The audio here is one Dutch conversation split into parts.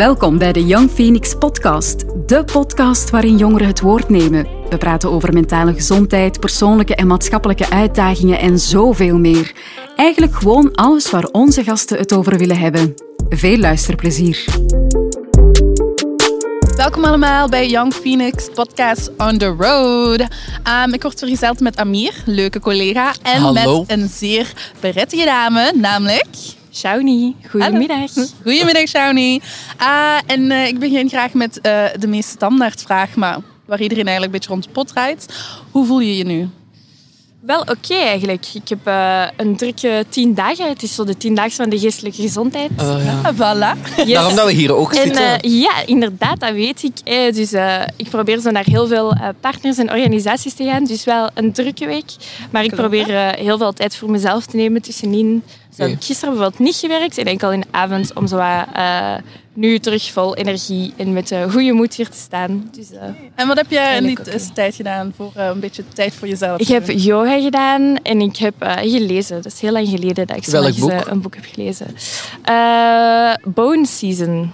Welkom bij de Young Phoenix Podcast, de podcast waarin jongeren het woord nemen. We praten over mentale gezondheid, persoonlijke en maatschappelijke uitdagingen en zoveel meer. Eigenlijk gewoon alles waar onze gasten het over willen hebben. Veel luisterplezier. Welkom allemaal bij Young Phoenix Podcast on the Road. Um, ik word vergezeld met Amir, leuke collega, en Hallo. met een zeer berettige dame, namelijk... Shawnee, goedemiddag. Hallo. Goedemiddag, Shawnee. Ah, en eh, ik begin graag met eh, de meest standaardvraag, maar waar iedereen eigenlijk een beetje rond de pot draait. Hoe voel je je nu? Wel oké eigenlijk. Ik heb eh, een drukke tien dagen. Het is zo de tiendaagse van de geestelijke gezondheid. Oh, ja. Ah, voilà. Yes. Daarom dat we hier ook En zitten. eh, ja, inderdaad, dat weet ik. Eh, dus eh, ik probeer zo naar heel veel eh, partners en organisaties te gaan. Dus wel een drukke week. Maar ik probeer eh, heel veel tijd voor mezelf te nemen tussenin. Zo heb ik gisteren bijvoorbeeld niet gewerkt. En enkel in de avond om zo wat, eh, nu terug vol energie en met een goede moed hier te staan. Dus, eh, En wat heb jij in die Eigenlijk oké. tijd gedaan voor eh, een beetje tijd voor jezelf? Ik heb yoga gedaan en ik heb eh, gelezen. Dat is heel lang geleden dat ik zo Welk nog eens, boek? een boek heb gelezen. Eh, Bone Season.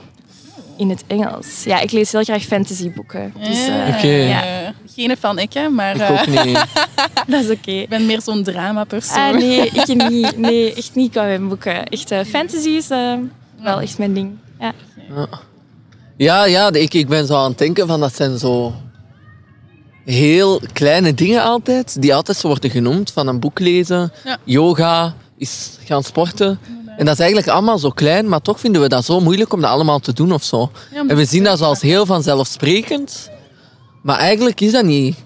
In het Engels. Ja, ik lees heel graag fantasyboeken. Dus eh, Oké. ja. Geen van ik, hè, maar ik eh, ook niet. dat is oké. ik ben meer zo'n drama-persoon. Ah, nee, ik niet. Nee, echt niet qua mijn boeken. Echt eh, fantasy is eh, wel echt mijn ding. Ja. Ja, ja ik, ik ben zo aan het denken van dat zijn zo heel kleine dingen altijd, die altijd zo worden genoemd. Van een boek lezen, Ja. yoga, is gaan sporten. En dat is eigenlijk allemaal zo klein, maar toch vinden we dat zo moeilijk om dat allemaal te doen of zo. Ja, En we zien dat zo als heel vanzelfsprekend. Maar eigenlijk is dat niet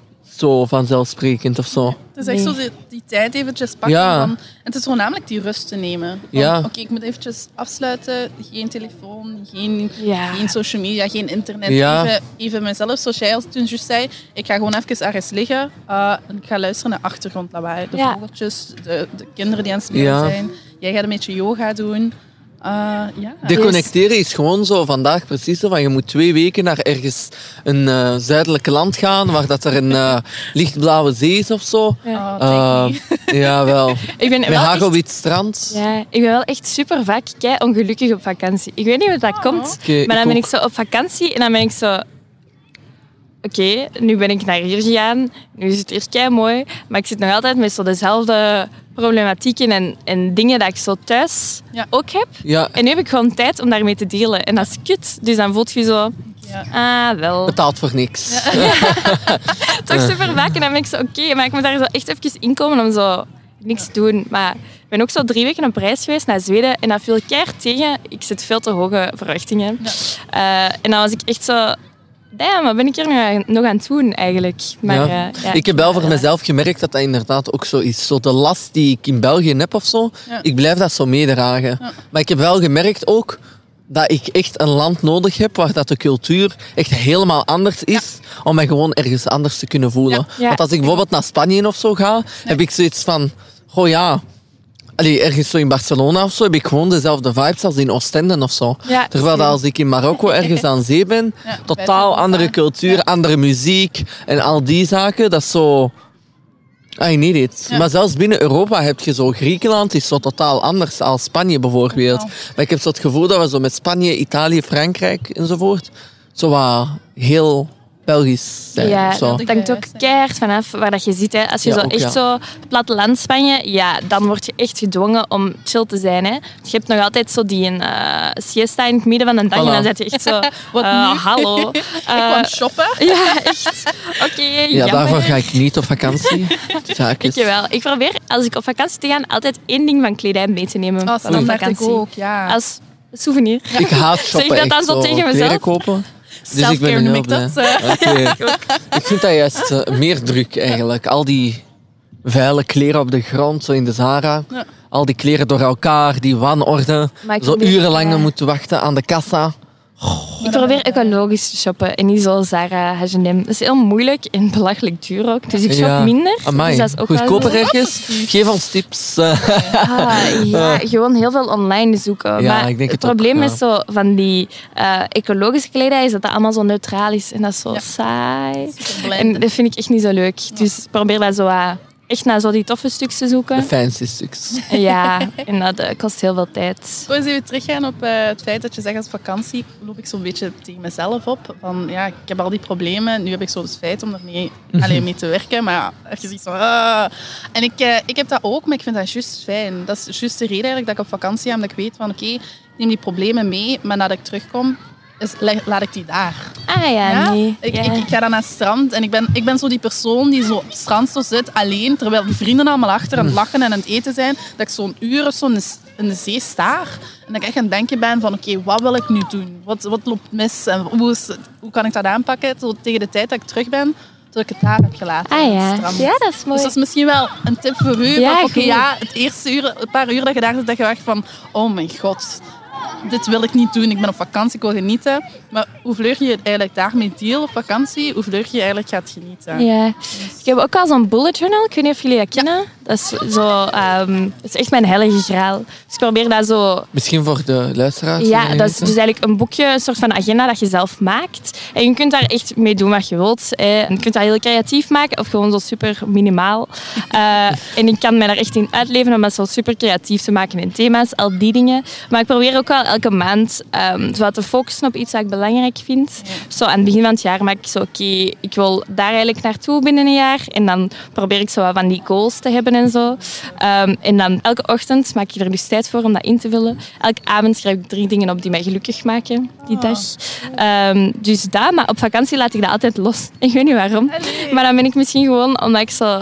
zo vanzelfsprekend of zo. Het is echt Nee. zo die, die tijd eventjes pakken. Ja. Van, het is voornamelijk die rust te nemen. Ja. Oké, ik moet eventjes afsluiten. Geen telefoon, geen, Ja. geen social media, geen internet. Ja. Even, even mezelf, zoals jij al toen juist zei. Ik ga gewoon even ergens liggen uh, en ik ga luisteren naar achtergrondlawaai. De Ja. vogeltjes, de, de kinderen die aan het spelen Ja. zijn. Jij gaat een beetje yoga doen. Uh, ja. Deconnecteren is gewoon zo vandaag precies zo van je moet twee weken naar ergens een eh zuidelijk land gaan waar dat er een eh, lichtblauwe zee is of zo. Oh, Eh, take me. ja, wel. Ik ben Met wel echt, strand. ja, ik ben wel echt super vaak kei ongelukkig op vakantie. Ik weet niet hoe dat komt. Oké, Maar dan ik ben ook. ik zo op vakantie en dan ben ik zo... Oké, nu ben ik naar hier gegaan. Nu is het hier kei mooi. Maar ik zit nog altijd met zo dezelfde problematieken en, en dingen dat ik zo thuis Ja. ook heb. Ja, En nu heb ik gewoon tijd om daarmee te delen. En dat is kut. Dus dan voelt je zo... Ja. Ah, wel. betaald voor niks. Toch super vaak. En dan ben ik zo... Oké, maar ik moet daar zo echt even inkomen om zo niks te doen. Maar ik ben ook zo drie weken op reis geweest naar Zweden. En dat viel keihard tegen. Ik zet veel te hoge verwachtingen. Eh, en dan was ik echt zo... Damn, wat ben ik hier nog aan, nog aan het doen eigenlijk? Maar, Ja. eh, ja, ik heb wel voor mezelf gemerkt dat dat inderdaad ook zo is. Zo de last die ik in België heb of zo, Ja. ik blijf dat zo meedragen. Maar ik heb wel gemerkt ook dat ik echt een land nodig heb waar dat de cultuur echt helemaal anders is, om mij gewoon ergens anders te kunnen voelen. Ja. Ja. Want als ik bijvoorbeeld naar Spanje of zo ga, heb ik zoiets van, goh ja, allee, ergens zo in Barcelona of zo, heb ik gewoon dezelfde vibes als in Oostende of zo. Ja, Terwijl dat als ik in Marokko ergens aan zee ben, Ja, totaal andere cultuur, andere muziek en al die zaken, dat is zo... I need it. Ja. Maar zelfs binnen Europa heb je zo... Griekenland is zo totaal anders dan Spanje bijvoorbeeld. Maar ik heb zo het gevoel dat we zo met Spanje, Italië, Frankrijk enzovoort zo wat heel Belgisch zijn. Ja, of zo. het hangt ook keihard vanaf waar dat je zit. Hè. Als je Ja, zo ook, echt ja. zo platteland Spanje, ja, dan word je echt gedwongen om chill te zijn. Hè. Je hebt nog altijd zo die eh siesta in het midden van de dag Voilà. en dan zit je echt zo, Wat eh, nu? hallo. Ik Eh, kwam shoppen. ja, echt. Oké, Ja, jammer. daarvoor ga ik niet op vakantie. Ik Zaakjes. wel. Ik probeer, als ik op vakantie te gaan, altijd één ding van kledij mee te nemen. Oh, van ik vakantie. ook, ja. Als souvenir. Ik haat shoppen. ik dat dan zo tegen kleren mezelf? kopen. Dus ik ben noem ik dat. vind dat juist eh, meer druk eigenlijk. Al die vuile kleren op de grond, zo in de Zara. Ja. Al die kleren door elkaar, die wanorde. Zo urenlang ja. moeten wachten aan de kassa. Ik probeer ecologisch te shoppen en niet zo Zara, H&M. Dat is heel moeilijk en belachelijk duur ook. Dus ik shop Ja. minder. Amai, Dus dat is ook wel goedkoper zo. ergens. Geef ons tips. Ah, ja, gewoon heel veel online zoeken. Ja, maar ik denk het het ook, probleem ja. met zo van die eh, ecologische kledij is dat dat allemaal zo neutraal is. En dat is zo Ja. saai. En dat vind ik echt niet zo leuk. Dus ik probeer dat zo wat echt naar zo die toffe stukjes te De zoeken. fancy stuks. Ja, en dat kost heel veel tijd. Wil eens even teruggaan op eh, het feit dat je zegt als vakantie loop ik zo'n beetje tegen mezelf op. Van ja, ik heb al die problemen, nu heb ik zo het feit om er mee, alleen mee te werken. Maar ja, als je ziet zo... ah. En ik, eh, ik heb dat ook, maar ik vind dat juist fijn. Dat is juist de reden eigenlijk dat ik op vakantie ga, omdat ik weet van oké, ik neem die problemen mee, maar nadat ik terugkom, is, laat ik die daar. Ah ja, Ja? nee. Ik, ja. ik, ik ga dan naar het strand en ik ben, ik ben zo die persoon die zo op het strand zo zit, alleen, terwijl de vrienden allemaal achter aan het lachen en aan het eten zijn, dat ik zo'n uur of zo in de, s- in de zee staar en dat ik echt aan het denken ben van oké, wat wil ik nu doen? Wat, wat loopt mis en hoe, is, hoe kan ik dat aanpakken? Zo tegen de tijd dat ik terug ben, dat ik het daar heb gelaten. Ah ja. strand. Ja, dat is mooi. Dus dat is misschien wel een tip voor u. Ja, van, ja, het eerste uur, een paar uur dat je daar zit, dat je echt van, oh mijn god, dit wil ik niet doen. Ik ben op vakantie, ik wil genieten. Maar hoe vleur je eigenlijk daarmee deal op vakantie? Hoe vleur je eigenlijk gaat genieten? Ja. Ik heb ook al zo'n bullet journal. Ik weet niet of jullie dat kennen. Dat is, zo, ehm, dat is echt mijn heilige graal. Dus ik probeer dat zo... Misschien voor de luisteraars. Ja, dat is dus eigenlijk een boekje, een soort van agenda dat je zelf maakt. En je kunt daar echt mee doen wat je wilt. Hè. Je kunt dat heel creatief maken of gewoon zo super minimaal. Eh, en ik kan mij daar echt in uitleven om dat zo super creatief te maken in thema's, al die dingen. Maar ik probeer ook wel elke maand ehm, zo wat te focussen op iets wat ik belangrijk vind. Zo aan het begin van het jaar maak ik zo, oké, ik wil daar eigenlijk naartoe binnen een jaar. En dan probeer ik zo wat van die goals te hebben en zo. Ehm, en dan elke ochtend maak ik er dus tijd voor om dat in te vullen. Elke avond schrijf ik drie dingen op die mij gelukkig maken die dag. Ehm, dus dat, maar op vakantie laat ik dat altijd los. Ik weet niet waarom. Maar dan ben ik misschien gewoon omdat ik zo...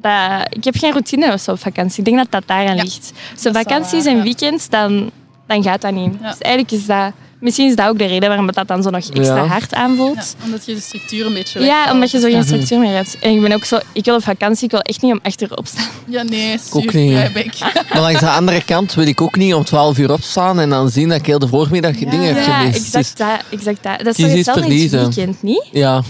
Dat, ik heb geen routine of zo op vakantie. Ik denk dat dat daaraan Ja, ligt. Zo vakanties en ja. weekends, dan, dan gaat dat niet. Ja. Dus eigenlijk is dat... Misschien is dat ook de reden waarom het dat dan zo nog extra Ja. hard aanvoelt. Ja, omdat je de structuur een beetje Ja, omdat je zo geen structuur meer hebt. En ik ben ook zo... Ik wil op vakantie, ik wil echt niet om achterop staan. Ja, nee, ook niet, ik. Maar langs de andere kant wil ik ook niet om 12 uur opstaan en dan zien dat ik heel de voormiddag Ja. dingen heb Ja, gemist. exact dat, exact dat. Dat is toch hetzelfde in het weekend, niet? Dus, ja,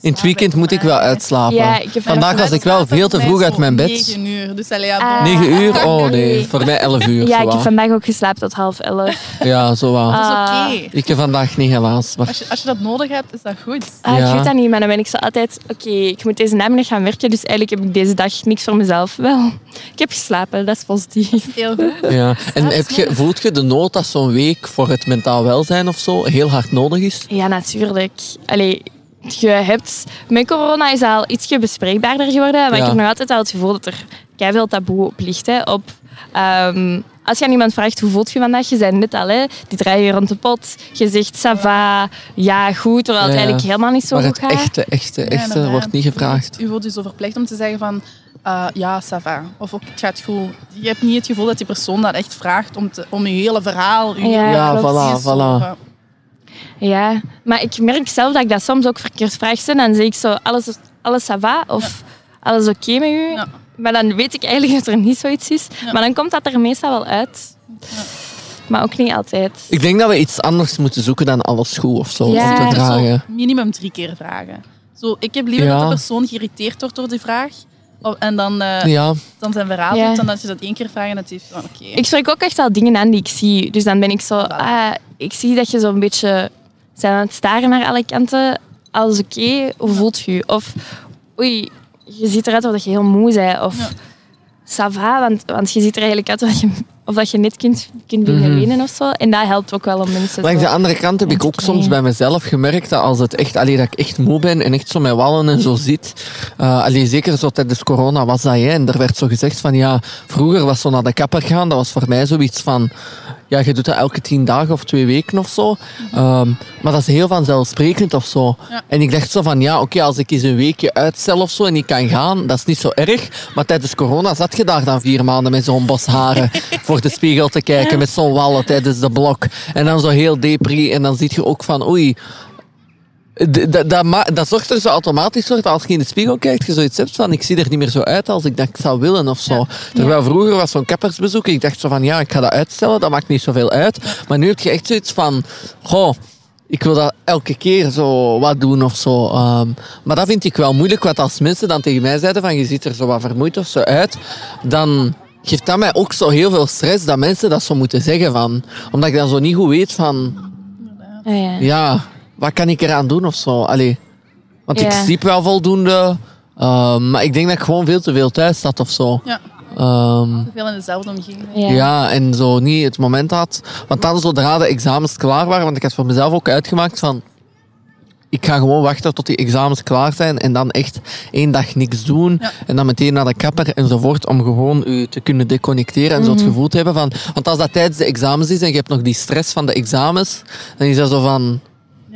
in het weekend moet ik wel uitslapen. Ja, ik heb Vandaag was ik wel veel te vroeg uit mijn bed. 9 uur, dus allee, ja, Ah. bon. 9 uur? Oh nee, voor mij 11 uur. Ja, ik heb vandaag ook geslapen tot half elf. Ja, zo wat. Dat is Ah. oké. Ik heb vandaag niet helaas. Maar... Als je, als je dat nodig hebt, is dat goed. Ah, Ja. Ik weet dat niet, maar dan ben ik zo altijd... Oké, ik moet deze namiddag gaan werken, dus eigenlijk heb ik deze dag niks voor mezelf. Wel, ik heb geslapen, dat is positief. Heel goed. Ja. En heb je, voelt je de nood dat zo'n week voor het mentaal welzijn of zo heel hard nodig is? Ja, natuurlijk. Allee, je hebt... Met corona is al ietsje bespreekbaarder geworden, maar Ja. ik heb nog altijd al het gevoel dat er veel taboe op ligt. Hè, op, ehm, als je aan iemand vraagt, hoe voelt je vandaag? Je zei net al, hè, die draai je rond de pot. Je zegt, ça va, ja, goed, terwijl het Ja. eigenlijk helemaal niet zo maar goed het gaat. echte, echte, echte inderdaad. wordt niet gevraagd. U wordt dus zo verplicht om te zeggen van... eh, ja, ça va. Of ook, het gaat goed. Je hebt niet het gevoel dat die persoon dat echt vraagt om, te, om je hele verhaal... uw Ja, hele Ja, voilà, voilà. Ja, maar ik merk zelf dat ik dat soms ook verkeerd vraag. En dan zeg ik zo, alles, alles ça va? Of alles oké met u? Ja. Maar dan weet ik eigenlijk dat er niet zoiets is. Ja. Maar dan komt dat er meestal wel uit. Maar ook niet altijd. Ik denk dat we iets anders moeten zoeken dan alles goed of zo Ja. om te Zo dragen. minimum drie keer vragen. Zo, ik heb liever Ja. dat de persoon geïrriteerd wordt door die vraag. En dan, eh, Ja, dan zijn verhaal Ja. doet, dan dat je dat één keer vraagt en het heeft van oké. Ik spreek ook echt al dingen aan die ik zie. Dus dan ben ik zo... Ah, ik zie dat je zo'n beetje... zijn aan het staren naar alle kanten. Alles oké? Hoe voelt je je? Of... Oei, je ziet eruit alsof je heel moe bent. Of... Ja. Ça va, want, want je ziet er eigenlijk uit alsof je, of dat je net kunt, kunt beginnen Mhm. wenen of zo. En dat helpt ook wel om mensen Langs de andere kant heb ik ook soms bij mezelf gemerkt dat als het echt, allee, dat ik echt moe ben en echt zo met wallen en zo zit. eh allee, zeker zo tijdens corona was dat, hè, en er werd zo gezegd van ja, vroeger was zo naar de kapper gaan, dat was voor mij zoiets van, ja, je doet dat elke tien dagen of twee weken of zo. Ehm, maar dat is heel vanzelfsprekend of zo. Ja. En ik dacht zo van ja, oké, als ik eens een weekje uitstel of zo en ik kan gaan, dat is niet zo erg. Maar tijdens corona zat je daar dan vier maanden met zo'n bos haren voor de spiegel te kijken, met zo'n wallen tijdens de blok. En dan zo heel depri. En dan zie je ook van, oei. Dat, dat, dat zorgt er zo automatisch voor dat als je in de spiegel kijkt, je zoiets hebt van, ik zie er niet meer zo uit als ik dat ik zou willen of zo. Terwijl vroeger was zo'n kappersbezoek, ik dacht zo van, ja, ik ga dat uitstellen, dat maakt niet zoveel uit. Maar nu heb je echt zoiets van, goh, ik wil dat elke keer zo wat doen of zo. Ehm, maar dat vind ik wel moeilijk, want als mensen dan tegen mij zeiden van, je ziet er zo wat vermoeid of zo uit, dan geeft dat mij ook zo heel veel stress dat mensen dat zo moeten zeggen van. Omdat ik dan zo niet goed weet van, Ah, ja. ja, wat kan ik eraan doen of zo? Allee. Want ik Ja. sliep wel voldoende. Ehm, maar ik denk dat ik gewoon veel te veel thuis zat of zo. Ja. Ehm, Veel in dezelfde omgeving. Ja. ja. en zo niet het moment had. Want dan zodra de examens klaar waren, want ik had voor mezelf ook uitgemaakt van. Ik ga gewoon wachten tot die examens klaar zijn en dan echt één dag niks doen. Ja. En dan meteen naar de kapper enzovoort om gewoon u te kunnen deconnecteren en zo het gevoel te hebben van... Want als dat tijdens de examens is en je hebt nog die stress van de examens, dan is dat zo van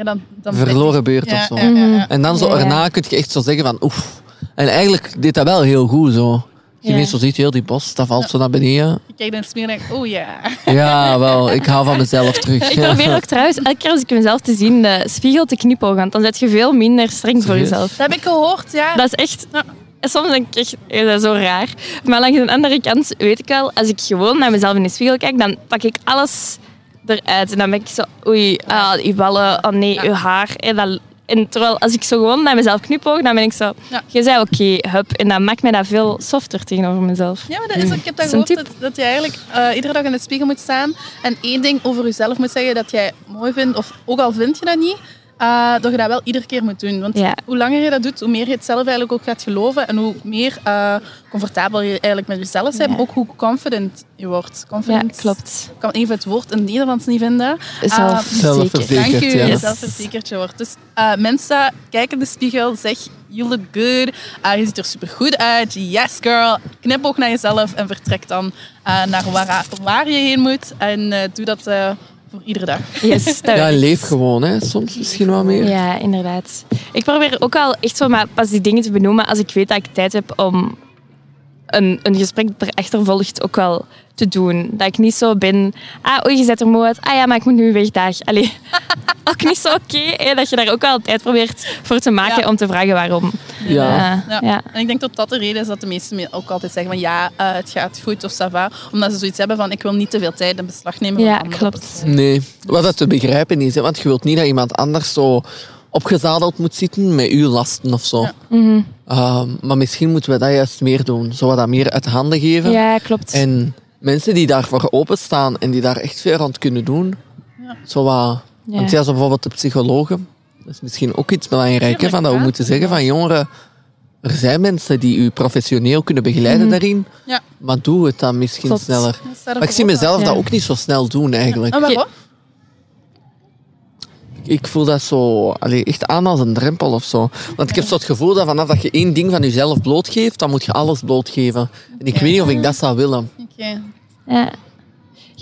Ja, dan, dan verloren beurt ja, of zo. Ja, ja, ja. En dan zo Ja, ja. erna kun je echt zo zeggen van oef. En eigenlijk deed dat wel heel goed zo. Je zo ziet heel die bos, dat valt zo naar beneden. Ik kijk naar de spiegel en denk, oh ja. Ja, wel, ik hou van mezelf terug. Ik probeer ook trouwens elke keer als ik mezelf te zien de spiegel te knipogen, want dan zet je veel minder streng voor Serieus? jezelf. Dat heb ik gehoord, ja. Dat is echt... Ja. Soms denk ik echt, eh, dat is zo raar. Maar langs de andere kant weet ik wel, als ik gewoon naar mezelf in de spiegel kijk, dan pak ik alles eruit. En dan ben ik zo, oei, ah, uw ballen, oh nee, uw haar. En, dat, en terwijl als ik zo gewoon naar mezelf knipoog, dan ben ik zo, je zei oké, hup. En dan maakt mij dat veel softer tegenover mezelf. Ja, maar dat is, ik heb dat Dat gehoord, dat, dat je eigenlijk eh, iedere dag in de spiegel moet staan en één ding over jezelf moet zeggen dat jij mooi vindt, of ook al vind je dat niet, eh, dat je dat wel iedere keer moet doen. Want Ja. hoe langer je dat doet, hoe meer je het zelf eigenlijk ook gaat geloven en hoe meer eh, comfortabel je eigenlijk met jezelf bent, Ja. ook hoe confident je wordt. Ja, Confident. klopt. Ik kan even het woord in het Nederlands niet vinden. Zelfverzekerd, Dank u, ja. je zelfverzekerd je wordt. Dus eh, mensen, kijk in de spiegel, zeg, you look good, je ziet er supergoed uit, yes girl. Knip ook naar jezelf en vertrek dan eh, naar waar, waar je heen moet. En eh, doe dat eh, voor iedere dag. Yes, dat Ja, leef gewoon, hè. Soms misschien wat meer. Ja, inderdaad. Ik probeer ook al echt zo maar pas die dingen te benoemen als ik weet dat ik tijd heb om een, een gesprek dat erachter volgt ook wel te doen. Dat ik niet zo ben, ah, oei, je zet er moe uit. Ah ja, maar ik moet nu weg, dag. Allee, ook niet zo oké. dat je daar ook wel tijd probeert voor te maken Ja. om te vragen waarom. Ja. Ja, Ja. ja. En ik denk dat dat de reden is dat de meesten me ook altijd zeggen van ja, eh, het gaat goed of ça va. Omdat ze zoiets hebben van ik wil niet te veel tijd in beslag nemen. van Ja, klopt. personen. Nee, wat dat te begrijpen is, hè, want je wilt niet dat iemand anders zo opgezadeld moet zitten met uw lasten of zo. Ja. Mhm. Ehm, maar misschien moeten we dat juist meer doen. Zo wat dat meer uit handen geven. ja klopt. En mensen die daarvoor openstaan en die daar echt veel rond kunnen doen. Ja. Zo wat, Ja. Want ja, zo bijvoorbeeld de psychologen. Dat is misschien ook iets Tuurlijk, van dat we moeten zeggen van jongeren, er zijn mensen die u professioneel kunnen begeleiden daarin. Ja. Maar doe het dan misschien sneller. Er Maar ik zie mezelf Ja. dat ook niet zo snel doen eigenlijk. En waarom? Ik voel dat zo allee, echt aan als een drempel of zo. Want ik heb zo het gevoel dat vanaf dat je één ding van jezelf blootgeeft, dan moet je alles blootgeven. En ik weet niet of ik dat zou willen. Oké. Ja.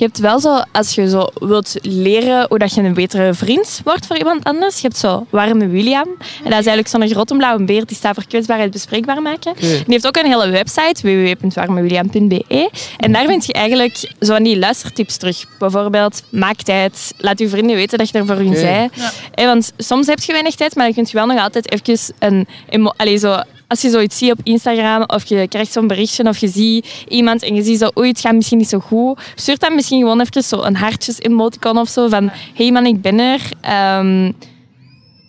Je hebt wel zo, als je zo wilt leren hoe dat je een betere vriend wordt voor iemand anders, je hebt zo Warme William. En dat is eigenlijk zo'n grote blauwe beer die staat voor kwetsbaarheid bespreekbaar maken. Oké. Die heeft ook een hele website, www.warmewilliam.be. En daar vind je eigenlijk zo van die luistertips terug. Bijvoorbeeld, maak tijd, laat je vrienden weten dat je er voor hun Oké. zij. Ja. Hè, want soms heb je weinig tijd, maar dan kun je wel nog altijd even een... Allee, zo, als je zoiets ziet op Instagram of je krijgt zo'n berichtje of je ziet iemand en je ziet zo, oei, het gaat misschien niet zo goed. Stuur dan misschien gewoon even zo een hartjes emoticon of zo van, hey man, ik ben er. Ehm,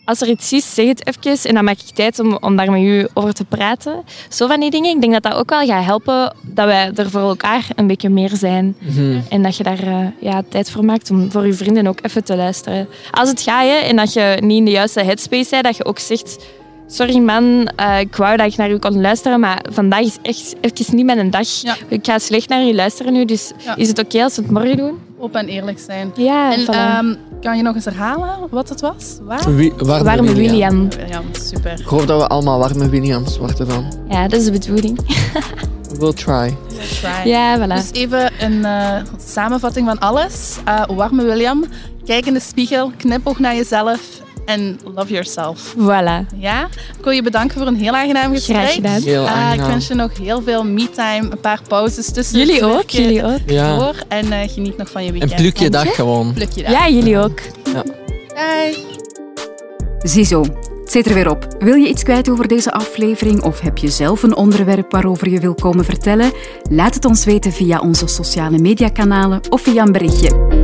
als er iets is, zeg het even en dan maak ik tijd om, om daar met u over te praten. Zo van die dingen. Ik denk dat dat ook wel gaat helpen dat wij er voor elkaar een beetje meer zijn. Mhm. En dat je daar eh, ja, tijd voor maakt om voor je vrienden ook even te luisteren. Als het gaat hè, en dat je niet in de juiste headspace bent, dat je ook zegt... Sorry man, eh, ik wou dat ik naar u kon luisteren, maar vandaag is echt even niet mijn dag. Ja. Ik ga slecht naar u luisteren nu, dus Ja. is het oké als we het morgen doen? Open en eerlijk zijn. Ja, En voilà. ehm, kan je nog eens herhalen wat het was? Waar? Wie, warme, Warme William. Ja, super. Ik hoop dat we allemaal warme Williams worden dan. Ja, dat is de bedoeling. We'll try. Try. Ja, voilà. Dus even een eh, samenvatting van alles. Eh, warme William, kijk in de spiegel, knipoog naar jezelf en love yourself. Voilà. Ja? Ik wil je bedanken voor een heel aangenaam gesprek. Graag gedaan. Heel Eh, ik wens je nog heel veel me-time, een paar pauzes tussen Jullie ook, jullie ook. Ja. door en eh, geniet nog van je En weekend. pluk je dag gewoon. Pluk je dag. Ja, jullie ook. Bye. Ziezo, het zit er weer op. Wil je iets kwijt over deze aflevering of heb je zelf een onderwerp waarover je wil komen vertellen? Laat het ons weten via onze sociale mediakanalen of via een berichtje.